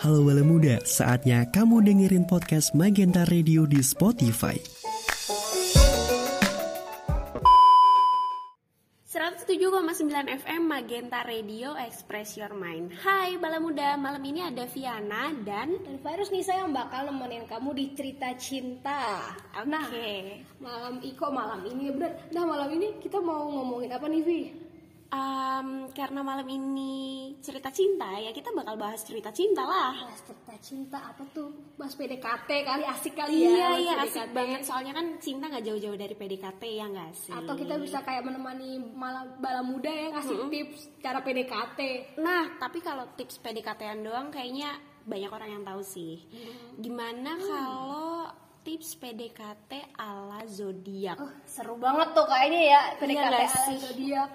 Halo Bala Muda, saatnya kamu dengerin podcast Magenta Radio di Spotify. 107,9 FM Magenta Radio Express Your Mind. Hai Bala Muda, malam ini ada Viana dan Dan Virus nih saya yang bakal nemenin kamu di cerita cinta. Oke. Nah, malam Iko malam ini ya bener Nah malam ini kita mau ngomongin apa nih Vi? Em, Karena malam ini cerita cinta ya kita bakal bahas cerita cinta lah Bahas cerita cinta apa tuh? Bahas PDKT kali asik kali Iya ya bahas iya asik PDKT. banget soalnya kan cinta nggak jauh-jauh dari PDKT ya nggak sih Atau kita bisa kayak menemani malam bala muda ya ngasih tips cara PDKT Nah, tapi kalau tips PDKT-an doang kayaknya banyak orang yang tahu sih. Gimana kalau tips PDKT ala zodiak? Oh, seru banget tuh kayaknya ya PDKT Iya nggak ala zodiak.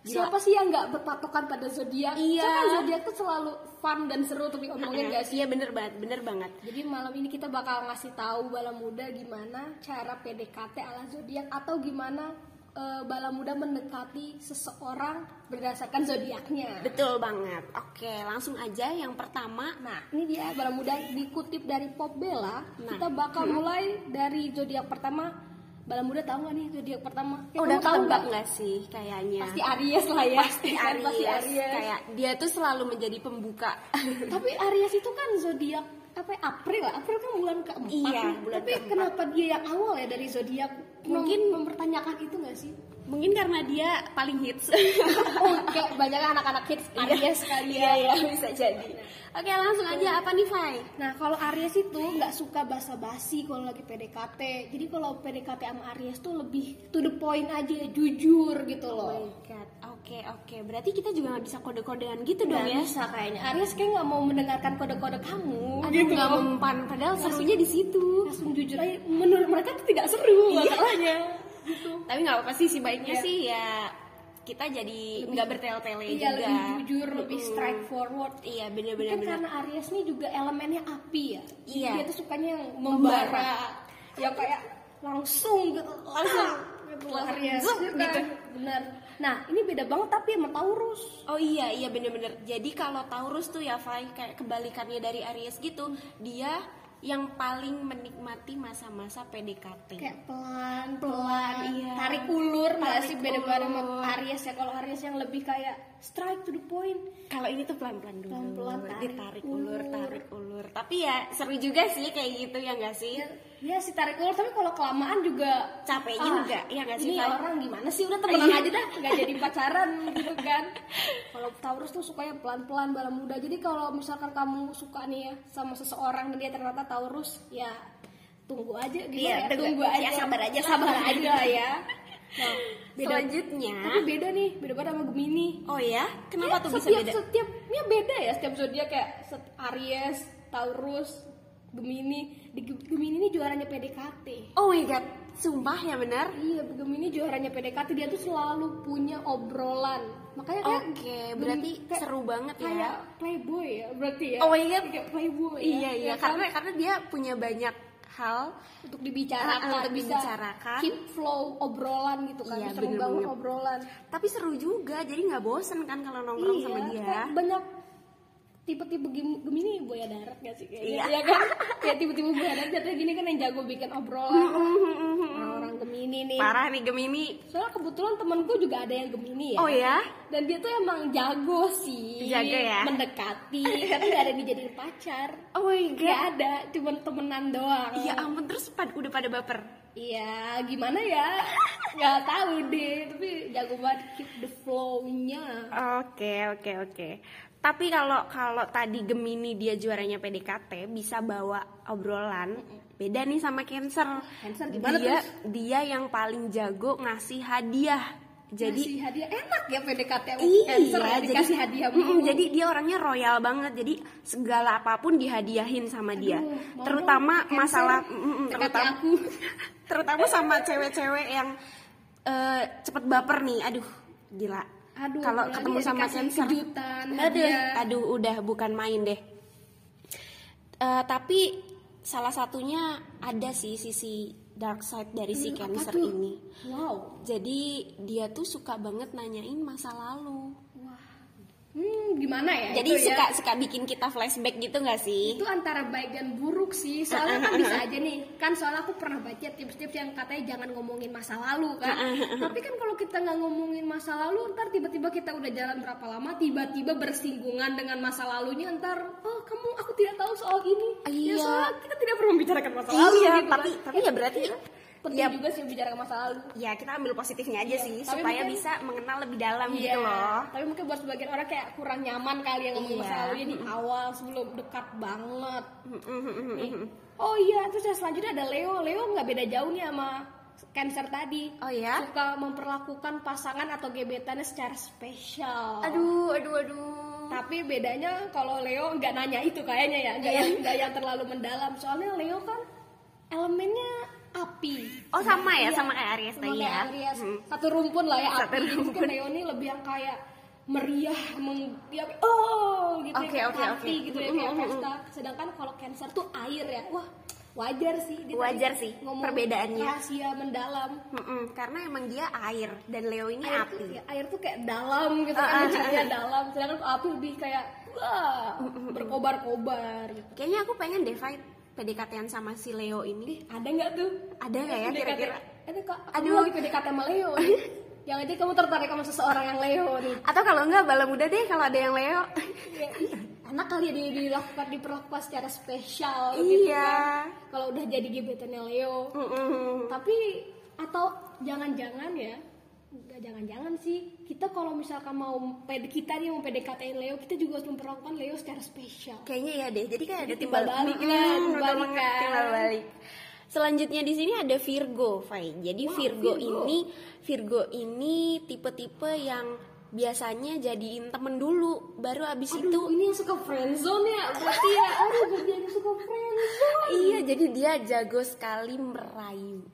Gila. Siapa sih yang nggak berpatokan pada zodiak? Iya. Kan zodiak tuh selalu fun dan seru tuh ngomongin gak sih? Iya bener banget, bener banget. Jadi malam ini kita bakal ngasih tahu bala muda gimana cara PDKT ala zodiak atau gimana eh, bala muda mendekati seseorang berdasarkan zodiaknya. Betul banget. Oke, langsung aja yang pertama. Nah, ini dia bala muda dikutip dari Pop Bella. Nah. Kita bakal mulai dari zodiak pertama. Bala muda tahu nggak nih zodiak pertama? Eh, Oh, udah tahu nggak sih kayaknya? Pasti Aries lah ya. Pasti Aries. Pasti Aries. Kayak dia tuh selalu menjadi pembuka. Tapi Aries itu kan zodiak apa ya, April lah. April kan bulan keempat. Iya, bulan Tapi keempat. kenapa dia yang awal ya dari zodiak? Mungkin- Mungkin mempertanyakan itu nggak sih? Mungkin karena dia paling hits. oh, kayak banyak anak-anak kids Aries kali ya. Iya, iya, bisa jadi. Oke, langsung aja apa nih, Fai? Nah, kalau Aries itu nggak suka basa-basi kalau lagi PDKT. Jadi kalau PDKT sama Aries tuh lebih to the point aja, jujur gitu Oh my loh. god, oke oke. Berarti kita juga nggak bisa kode-kodean gitu dong Nggak ya? bisa kayaknya. Aries kayak nggak mau mendengarkan kode-kode kamu. Aduh, gitu nggak loh. mempan. Padahal serunya di situ. Langsung jujur aja. Menurut mereka tuh tidak seru Iya. masalahnya. Gitu. Tapi nggak apa-apa sih, si baiknya Iya. sih ya kita jadi nggak bertele-tele Iya, juga. lebih jujur, lebih Mm-mm. straightforward. Iya, bener-bener. bener. karena Aries nih juga elemennya api ya. Iya. Dia tuh sukanya yang membara. Membara. Yang kayak langsung gitu. Langsung gitu loh, Aries. Kan? gitu. Benar. Nah, ini beda banget tapi sama Taurus. Oh iya iya bener-bener. Jadi kalau Taurus tuh ya Fai kayak kebalikannya dari Aries gitu, dia yang paling menikmati masa-masa PDKT. Kayak pelan-pelan, Iya. tarik ulur Tarik sih beda-beda sama. Aries ya. Kalau Aries yang lebih kayak strike to the point. Kalau ini tuh pelan-pelan dulu. Pelan-pelan, tarik ditarik ulur, ulur. tarik ulur. Tapi ya seru juga sih kayak gitu ya nggak sih? Ya, ya sih tarik ulur tapi kalau kelamaan juga Capek ah, juga, ya nggak sih, Ini orang gimana sih udah temenan Iya. aja dah, nggak jadi pacaran gitu kan. Kalau Taurus tuh sukanya pelan-pelan bala muda. Jadi kalau misalkan kamu suka nih ya sama seseorang dan dia ternyata Taurus, ya tunggu aja gitu Iya, ya. tunggu. Tunggu Ya, aja. sabar aja, sabar sabar aja ya. Nah, beda. Selanjutnya. Tapi beda nih, beda banget sama Gemini. Oh ya? Kenapa Ya, tuh bisa setiap, beda? Setiap, ya beda ya setiap zodiak kayak set- Aries, Taurus, Gemini. Di Ge- Gemini ini juaranya PDKT. Oh my god, sumpah ya benar? Iya, Gemini juaranya PDKT dia tuh selalu punya obrolan. Makanya kayak Oke, berarti Gem- kayak- seru banget ya. Kayak playboy ya, berarti ya. Oh my god. Kayak playboy. ya. Iya iya, Ya kan? karena karena dia punya banyak hal untuk dibicarakan, Ah, untuk bisa dibicarakan. keep flow obrolan gitu kan, Iya, bisa bener membangun banget. obrolan. tapi seru juga jadi nggak bosen kan kalau nongkrong iya, sama dia kayak banyak tipe-tipe Gem- Gemini buaya darat gak sih kayaknya? Iya. Iya kan? kayak tipe-tipe buaya darat jatuhnya gini kan yang jago bikin obrolan. Orang-orang Gemini nih. parah nih Gemini Soalnya kebetulan temenku juga ada yang Gemini ya. oh ya Dan dia tuh emang jago sih. Jago ya? Mendekati, tapi gak ada yang dijadiin pacar. oh my Gak god ada, cuman temenan doang. ya ampun terus pad- udah pada baper Iya, gimana ya? Gak tahu deh, tapi jago banget keep the flow-nya. oke oke oke tapi kalau kalau tadi Gemini dia juaranya PDKT bisa bawa obrolan beda nih sama Cancer Cancer gimana dia terus? dia yang paling jago ngasih hadiah jadi Ngasih hadiah enak ya PDKT Iya, Cancer ya, jadi dikasih hadiah Mm-mm, mulu. jadi dia orangnya royal banget. Jadi segala apa pun dihadiahin sama dia. Aduh, mau terutama masalah Cancer, mm-mm, dekati terutama aku. terutama sama cewek-cewek yang eh, cepet baper nih. Aduh, gila. Aduh, Kalau apalagi ketemu sama Cancer, kejutan, aduh, hadiah. aduh, udah bukan main deh. Eh, tapi salah satunya ada sih sisi dark side dari si Hmm, apa Cancer ini. Wow. Jadi dia tuh suka banget nanyain masa lalu. Wah. Hmm gimana ya Jadi itu ya? suka suka bikin kita flashback gitu nggak sih? itu antara baik dan buruk sih soalnya kan bisa aja nih kan soalnya aku pernah baca tips-tips yang katanya jangan ngomongin masa lalu kan tapi kan kalau kita nggak ngomongin masa lalu ntar tiba-tiba kita udah jalan berapa lama tiba-tiba bersinggungan dengan masa lalunya ntar oh kamu aku tidak tahu soal ini Iya. ya soalnya kita tidak perlu membicarakan masa lalu Iya, gitu tapi kan. tapi ya berarti penting ya juga sih membicarakan masa lalu ya kita ambil positifnya aja Iya, sih tapi supaya mungkin- bisa mengenal lebih dalam Iya, gitu loh. tapi mungkin buat sebagian orang kayak kurang nyaman kali yang ngomong Iya. masa lalunya di awal sebelum dekat banget. Oh iya, terus yang selanjutnya ada Leo. Leo nggak beda jauh nih sama Cancer tadi. Oh ya? Suka memperlakukan pasangan atau gebetannya secara spesial. Aduh, aduh, aduh. Tapi bedanya kalau Leo nggak nanya itu kayaknya ya, nggak Iya. yang, yang terlalu mendalam. Soalnya Leo kan elemennya api. Oh sama ya, Iya, sama kayak Aries sama tadi kayak ya. Aries. Hmm. Satu rumpun lah ya Satu api. Jadi rumpun. kan Leo ini lebih yang kayak meriah, meng, ya, oh gitu Oke, ya, oke, party oke. gitu ya, Mm, kayak mm, mm, pesta. Sedangkan kalau Cancer tuh air ya, wah wajar sih. Dia Wajar sih, ngomong perbedaannya. Rahasia mendalam. Mm-mm, karena emang dia air dan Leo ini Air api. tuh, ya, air tuh kayak dalam gitu kan, ah, mencarinya dalam. Sedangkan api lebih kayak wah berkobar-kobar gitu. Kayaknya aku pengen deh fight PDKT-an sama si Leo ini. Ada nggak tuh? Ada nggak ya kira-kira? Ada kok. Aduh. Lagi PDKT sama Leo. Jangan jadi kamu tertarik sama seseorang yang Leo nih. Atau kalau enggak bala muda deh kalau ada yang Leo. Ya, ih, Enak kali ya di- dilakukan diperlakukan secara spesial gitu Iya. kan. Kalau udah jadi gebetannya Leo. Mm-mm. Tapi atau jangan-jangan ya Nggak jangan-jangan sih kita kalau misalkan mau PD kita nih mau PDKT Leo kita juga harus memperlakukan Leo secara spesial Kayaknya ya deh. Jadi kayak ada Jadi timbal balik lah, timbal balik kan. timbal balik. Selanjutnya di sini ada Virgo, Fai. Jadi Wah, Virgo, Virgo. ini Virgo ini tipe-tipe yang biasanya jadiin temen dulu, baru abis Aduh, itu ini yang suka friendzone ya berarti ya aduh bagian yang suka friendzone iya jadi dia jago sekali merayu,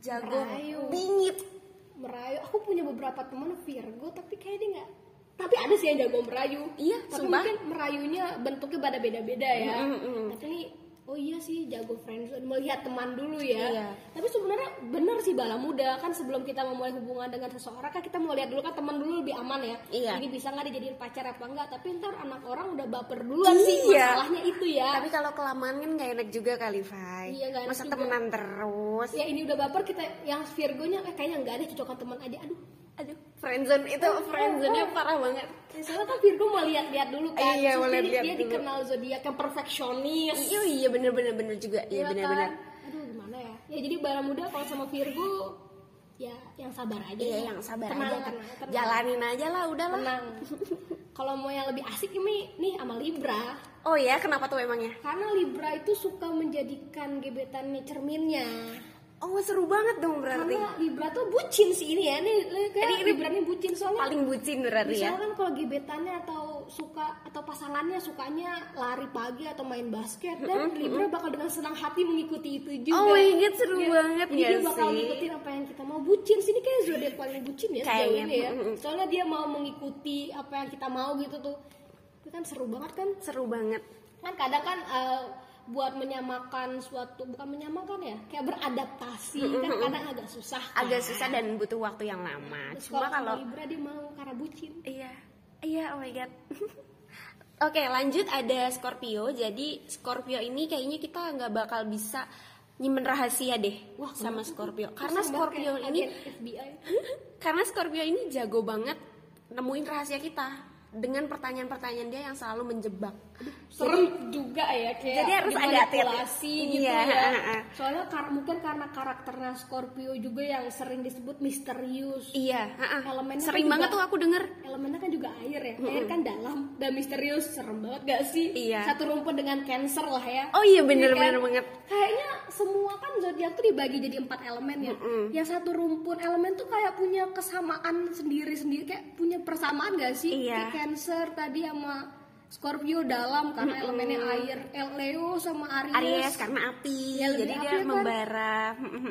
jago Merayu. bingit. Merayu aku punya beberapa teman Virgo tapi kayak dia nggak tapi ada sih yang jago merayu Iya, tapi sumpah. mungkin merayunya bentuknya pada beda-beda ya Mm, mm, mm. tapi oh iya sih jago friendzone melihat teman dulu ya Iya. tapi sebenarnya benar sih bala muda kan sebelum kita memulai hubungan dengan seseorang kan kita mau lihat dulu kan teman dulu lebih aman ya Iya. jadi bisa nggak dijadiin pacar apa enggak tapi ntar anak orang udah baper duluan sih Iya. masalahnya itu ya Tapi kalau kelamaan kan gak enak juga kali, Fai. Iya, nggak enak Masa juga. temenan terus? ya ini udah baper kita yang Virgonya eh, kayaknya enggak deh cocokan teman aja aduh Aduh, friendzone itu friendzone-nya parah banget. Ya, soalnya kan Virgo mau lihat-lihat dulu kan. Iya, Terus mau dia- lihat-lihat Dia dulu. dikenal zodiak yang perfeksionis. Iya, iya bener-bener bener juga. Iya Iya bener-bener. kan? Aduh, gimana ya? Ya jadi bala muda kalau sama Virgo ya yang sabar aja. Iya, ya. yang sabar Tenang, aja. tenang, tenang. Jalanin aja lah, udahlah. Tenang. kalau mau yang lebih asik ini nih sama Libra. Oh ya, kenapa tuh emangnya? Karena Libra itu suka menjadikan gebetannya cerminnya. Oh, seru banget dong berarti. Karena Libra tuh bucin sih ini ya. Kayak Ini- ini Libra ini bucin soalnya Paling bucin berarti ya. Misalnya kan kalau gebetannya atau suka atau pasangannya sukanya lari pagi atau main basket dan Libra bakal dengan senang hati mengikuti itu juga. Oh my God, seru Iya. banget Jadi ya dia bakal sih? ngikutin apa yang kita mau bucin. Sini kayak zodiak paling bucin ya sejauh Kayaknya, ini ya. Soalnya dia mau mengikuti apa yang kita mau gitu tuh. Itu kan seru banget kan? Seru banget. Kan kadang kan eh, buat menyamakan suatu bukan menyamakan ya, kayak beradaptasi kan kadang agak susah. kan? Agak susah dan butuh waktu yang lama. Terus Cuma kalau Libra dia mau karena bucin. Iya, iya, oh my god. Oke, lanjut ada Scorpio. Jadi Scorpio ini kayaknya kita nggak bakal bisa nyimpen rahasia deh Wah, sama? Scorpio. Karena Scorpio ini, karena Scorpio ini jago banget nemuin rahasia kita dengan pertanyaan-pertanyaan dia yang selalu menjebak. serem juga ya kayak Jadi harus ada hati-hati. gitu Iya, ya soalnya kar- mungkin karena karakternya Scorpio juga yang sering disebut misterius Iya, heeh. Elemennya sering kan banget juga- tuh aku denger. elemennya kan juga air ya air kan dalam dan misterius serem banget gak sih Iya. satu rumput dengan cancer lah ya Oh iya Iya bener-bener kan? banget. kayaknya semua kan zodiak tuh dibagi jadi empat elemen ya yang satu rumpun elemen tuh kayak punya kesamaan sendiri-sendiri kayak punya persamaan gak sih Iya. kayak cancer tadi sama Scorpio dalam karena elemennya air Leo sama Aries, Aries karena api, Ya, jadi api dia kan. membara.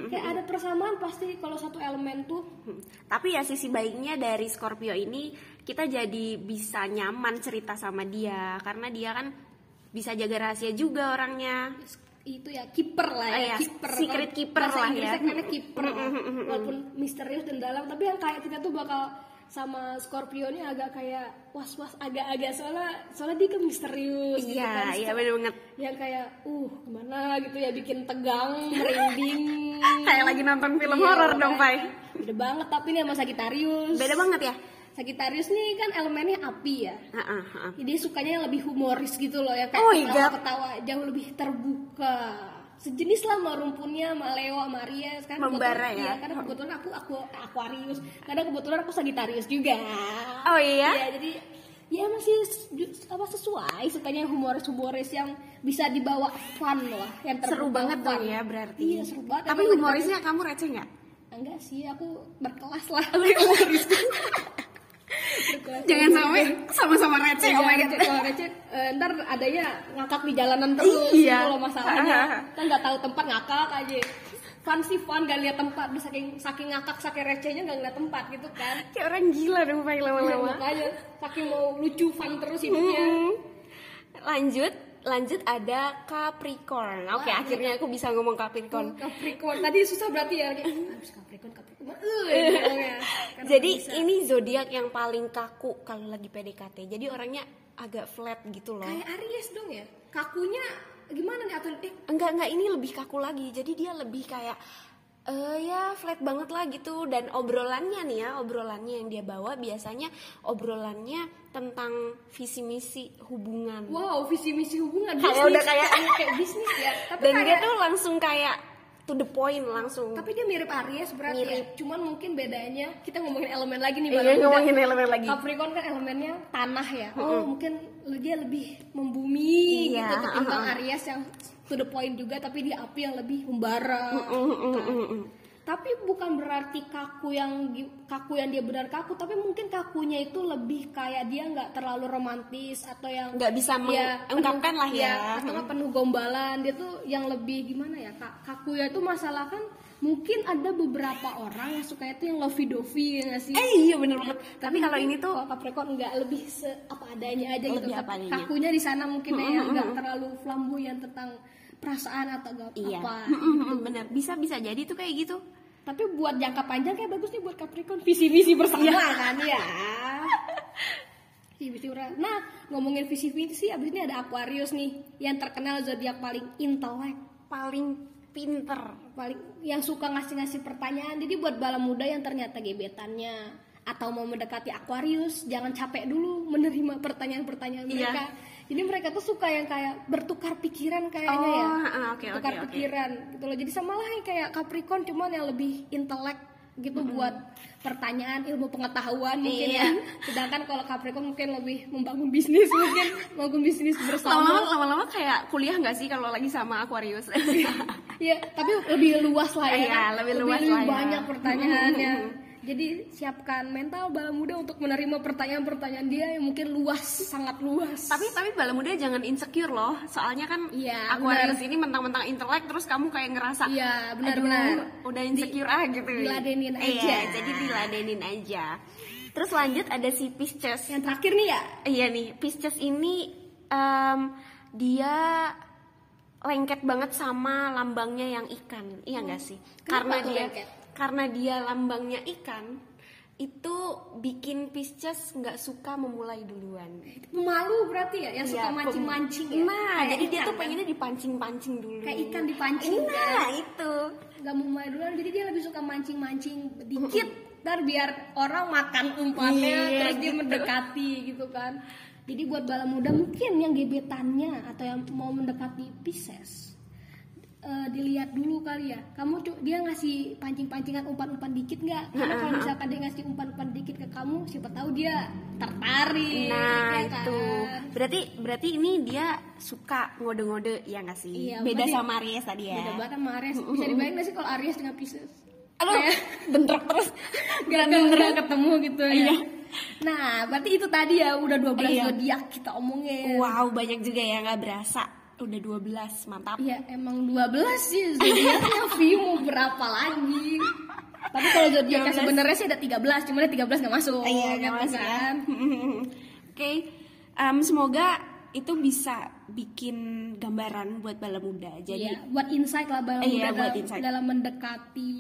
kayak ada persamaan pasti kalau satu elemen tuh Hmm. Tapi ya sisi baiknya dari Scorpio ini kita jadi bisa nyaman cerita sama dia karena dia kan bisa jaga rahasia juga orangnya. itu ya kiper lah Ah, ya, ya, kiper secret keeper lah ya. kiper lah. walaupun misterius dan dalam tapi yang kayak kita tuh bakal sama Scorpio ini agak kayak was-was agak-agak soalnya soalnya dia kan misterius gitu Iya, kan. iya bener banget. yang kayak uh ke mana gitu ya bikin tegang merinding Kayak lagi nonton film Iya, horor dong, Pai. beda banget tapi ini sama Sagittarius Beda banget ya? Sagittarius nih kan elemennya api ya Heeh, heeh. jadi sukanya yang lebih humoris gitu loh ya kayak Oh my God. ketawa-ketawa jauh lebih terbuka sejenis lah sama rumpunnya sama Leo sama Aries kan Membara ya? iya, karena kebetulan aku aku Aquarius karena kebetulan aku Sagittarius juga Oh iya? Iya, jadi ya masih apa sesuai sukanya humoris humoris yang bisa dibawa fun lah yang Seru banget fun. dong ya berarti. iya seru banget Tapi humorisnya kamu receh nggak? enggak sih aku berkelas lah Berkelas. Jangan sampai sama-sama receh. Oh my Iya, god. Kalau receh, eh, ntar adanya ngakak di jalanan terus Iya. kalau masalahnya kan nggak tahu tempat ngakak aja fun sih fun gak lihat tempat Bisa saking saking ngakak saking recehnya nggak ngeliat tempat gitu kan Kayak orang gila dong, Pai, lama-lama. makanya saking mau lucu fun terus hidupnya Hmm. Lanjut, lanjut ada Capricorn. Oke, Wah, akhirnya aku bisa ngomong Capricorn. Capricorn tadi susah berarti ya harus Capricorn Capricorn Eh, Jadi ini zodiak yang paling kaku kalau lagi PDKT. Jadi orangnya agak flat gitu loh. kayak Aries dong ya kakunya gimana nih atau eh, Enggak enggak ini lebih kaku lagi. Jadi dia lebih kayak eh ya flat banget lah gitu. Dan obrolannya nih ya obrolannya yang dia bawa biasanya obrolannya tentang visi misi hubungan. Wow visi misi hubungan. Kayak udah kayak- kayak bisnis ya. Tapi dan dia kayak- tuh langsung kayak to the point langsung Tapi dia mirip Aries berarti Mirip. ya. Cuman mungkin bedanya kita ngomongin elemen lagi nih Iya, ngomongin Udah. elemen lagi. Capricorn kan elemennya tanah ya. Oh, mungkin dia lebih membumi Iya, gitu ketimbang uh-uh. Aries yang to the point juga tapi dia api yang lebih membara. Mm, gitu kan. Tapi bukan berarti kaku yang kaku yang dia benar kaku, tapi mungkin kakunya itu lebih kayak dia nggak terlalu romantis atau yang Nggak bisa ya, mengungkapkan lah ya. atau nggak penuh gombalan. Dia tuh yang lebih gimana ya kak? Kaku ya itu masalah kan mungkin ada beberapa orang yang suka itu yang lovey dovey ya nggak sih? Eh iya bener banget. Tapi kalau ini tuh Capricorn nggak lebih se apa adanya aja gitu. Apa adanya. kakunya di sana mungkin ya yang nggak terlalu flamboyan tentang perasaan atau gak iya. apa bener. Bisa bisa jadi tuh kayak gitu tapi buat jangka panjang kayak bagus nih buat Capricorn. Visi visi bersama kan ya visi bersama. nah ngomongin visi visi abis ini ada Aquarius nih yang terkenal zodiak paling intelek paling pinter paling yang suka ngasih-ngasih pertanyaan. Jadi buat bala muda yang ternyata gebetannya atau mau mendekati Aquarius jangan capek dulu menerima pertanyaan-pertanyaan Iya. Jadi mereka tuh suka yang kayak bertukar pikiran kayaknya Oh, ya ah, oke, tukar oke, oke. pikiran gitu loh jadi sama lah kayak Capricorn cuman yang lebih intelek gitu buat pertanyaan ilmu pengetahuan mungkin Iya. ya sedangkan kalau Capricorn mungkin lebih membangun bisnis mungkin membangun bisnis bersama lama-lama kayak kuliah nggak sih kalau lagi sama Aquarius Iya, tapi lebih luas lah ya. Iya, kan? lebih luas lah ya. banyak pertanyaannya. Jadi siapkan mental bala muda untuk menerima pertanyaan-pertanyaan dia yang mungkin luas, sangat luas. tapi tapi bala muda jangan insecure loh soalnya kan Iya, Aquarius ini mentang-mentang intelek terus kamu kayak ngerasa Iya, "Aduh, benar-benar. udah insecure ah gitu diladenin iya aja. jadi diladenin aja terus lanjut ada si Pisces yang terakhir nih ya, Iya nih, Pisces ini em, dia lengket banget sama lambangnya yang ikan, iya nggak sih? Kenapa karena dia lengket? Karena dia lambangnya ikan, itu bikin Pisces nggak suka memulai duluan. pemalu berarti ya, yang suka Iya, mancing-mancing ya. Nah, Kayak jadi dia tuh kan? pengennya dipancing-pancing dulu. kayak ikan dipancing. Nah, kan? itu. nggak mau mulai duluan, jadi dia lebih suka mancing-mancing dikit, ntar biar orang makan umpannya, Iya, terus dia gitu. mendekati gitu kan. Jadi buat bala muda mungkin yang gebetannya atau yang mau mendekati Pisces, eh, dilihat dulu kali ya. Kamu dia ngasih pancing-pancingan umpan-umpan dikit nggak? Karena kalau misalkan dia ngasih umpan-umpan dikit ke kamu, siapa tahu dia tertarik. Nah, ya itu. kan? Berarti berarti ini dia suka ngode-ngode ya nggak sih? Iya, Beda sama Aries tadi ya. Beda banget sama Aries. Bisa dibayangin nggak sih kalau Aries dengan Pisces? Aduh, bentrok terus. Gak beneran ketemu gitu ya. Nah, berarti itu tadi ya udah 12 Iya. zodiak kita omongin. Wow, banyak juga ya nggak berasa. Udah 12, mantap. Iya, emang 12 sih zodiaknya view mau berapa lagi. Tapi kalau zodiaknya 12. sebenarnya sih ada 13, cuma 13 nggak masuk. Iya, nggak masuk ya. kan. Oke, em, semoga itu bisa bikin gambaran buat bala muda. Jadi Iya, buat insight lah bala Iya, muda buat dalam, insight. dalam mendekati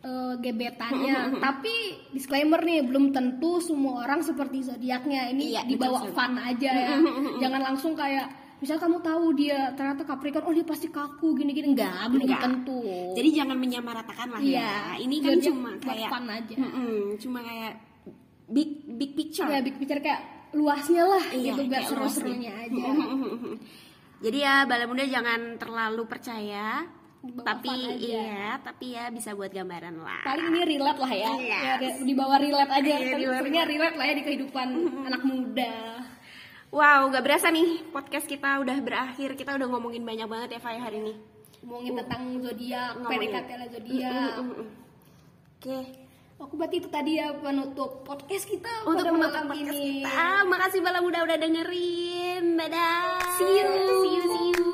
eh, gebetannya. Tapi disclaimer nih, belum tentu semua orang seperti zodiaknya. Ini Iya, dibawa betul, fun aja ya. Jangan langsung kayak misal kamu tahu dia ternyata Capricorn, oh dia pasti kaku gini-gini enggak, belum tentu. Jadi jangan menyamaratakan lah Iya, ya. Ini kan cuma kayak fun aja. Mm-mm, cuma kayak big big picture. ya big picture kayak luasnya lah Iya, gitu biar seru-serunya aja. Jadi ya bala muda jangan terlalu percaya. Bawa tapi iya, tapi ya bisa buat gambaran lah. Paling ini relate lah ya. Yes. Ya, re- di bawah relate aja. Iya, Kan bawah sebenarnya relate lah ya di kehidupan anak muda. Wow, gak berasa nih podcast kita udah berakhir. Kita udah ngomongin banyak banget ya Faya hari ini. Ngomongin tentang zodiak. PDKT ala zodiak. Mm-mm. Oke. Aku berarti itu tadi ya penutup podcast kita Untuk pada malam podcast ini. kita. Makasih bala muda udah dengerin. Dadah. See you. See you, see you.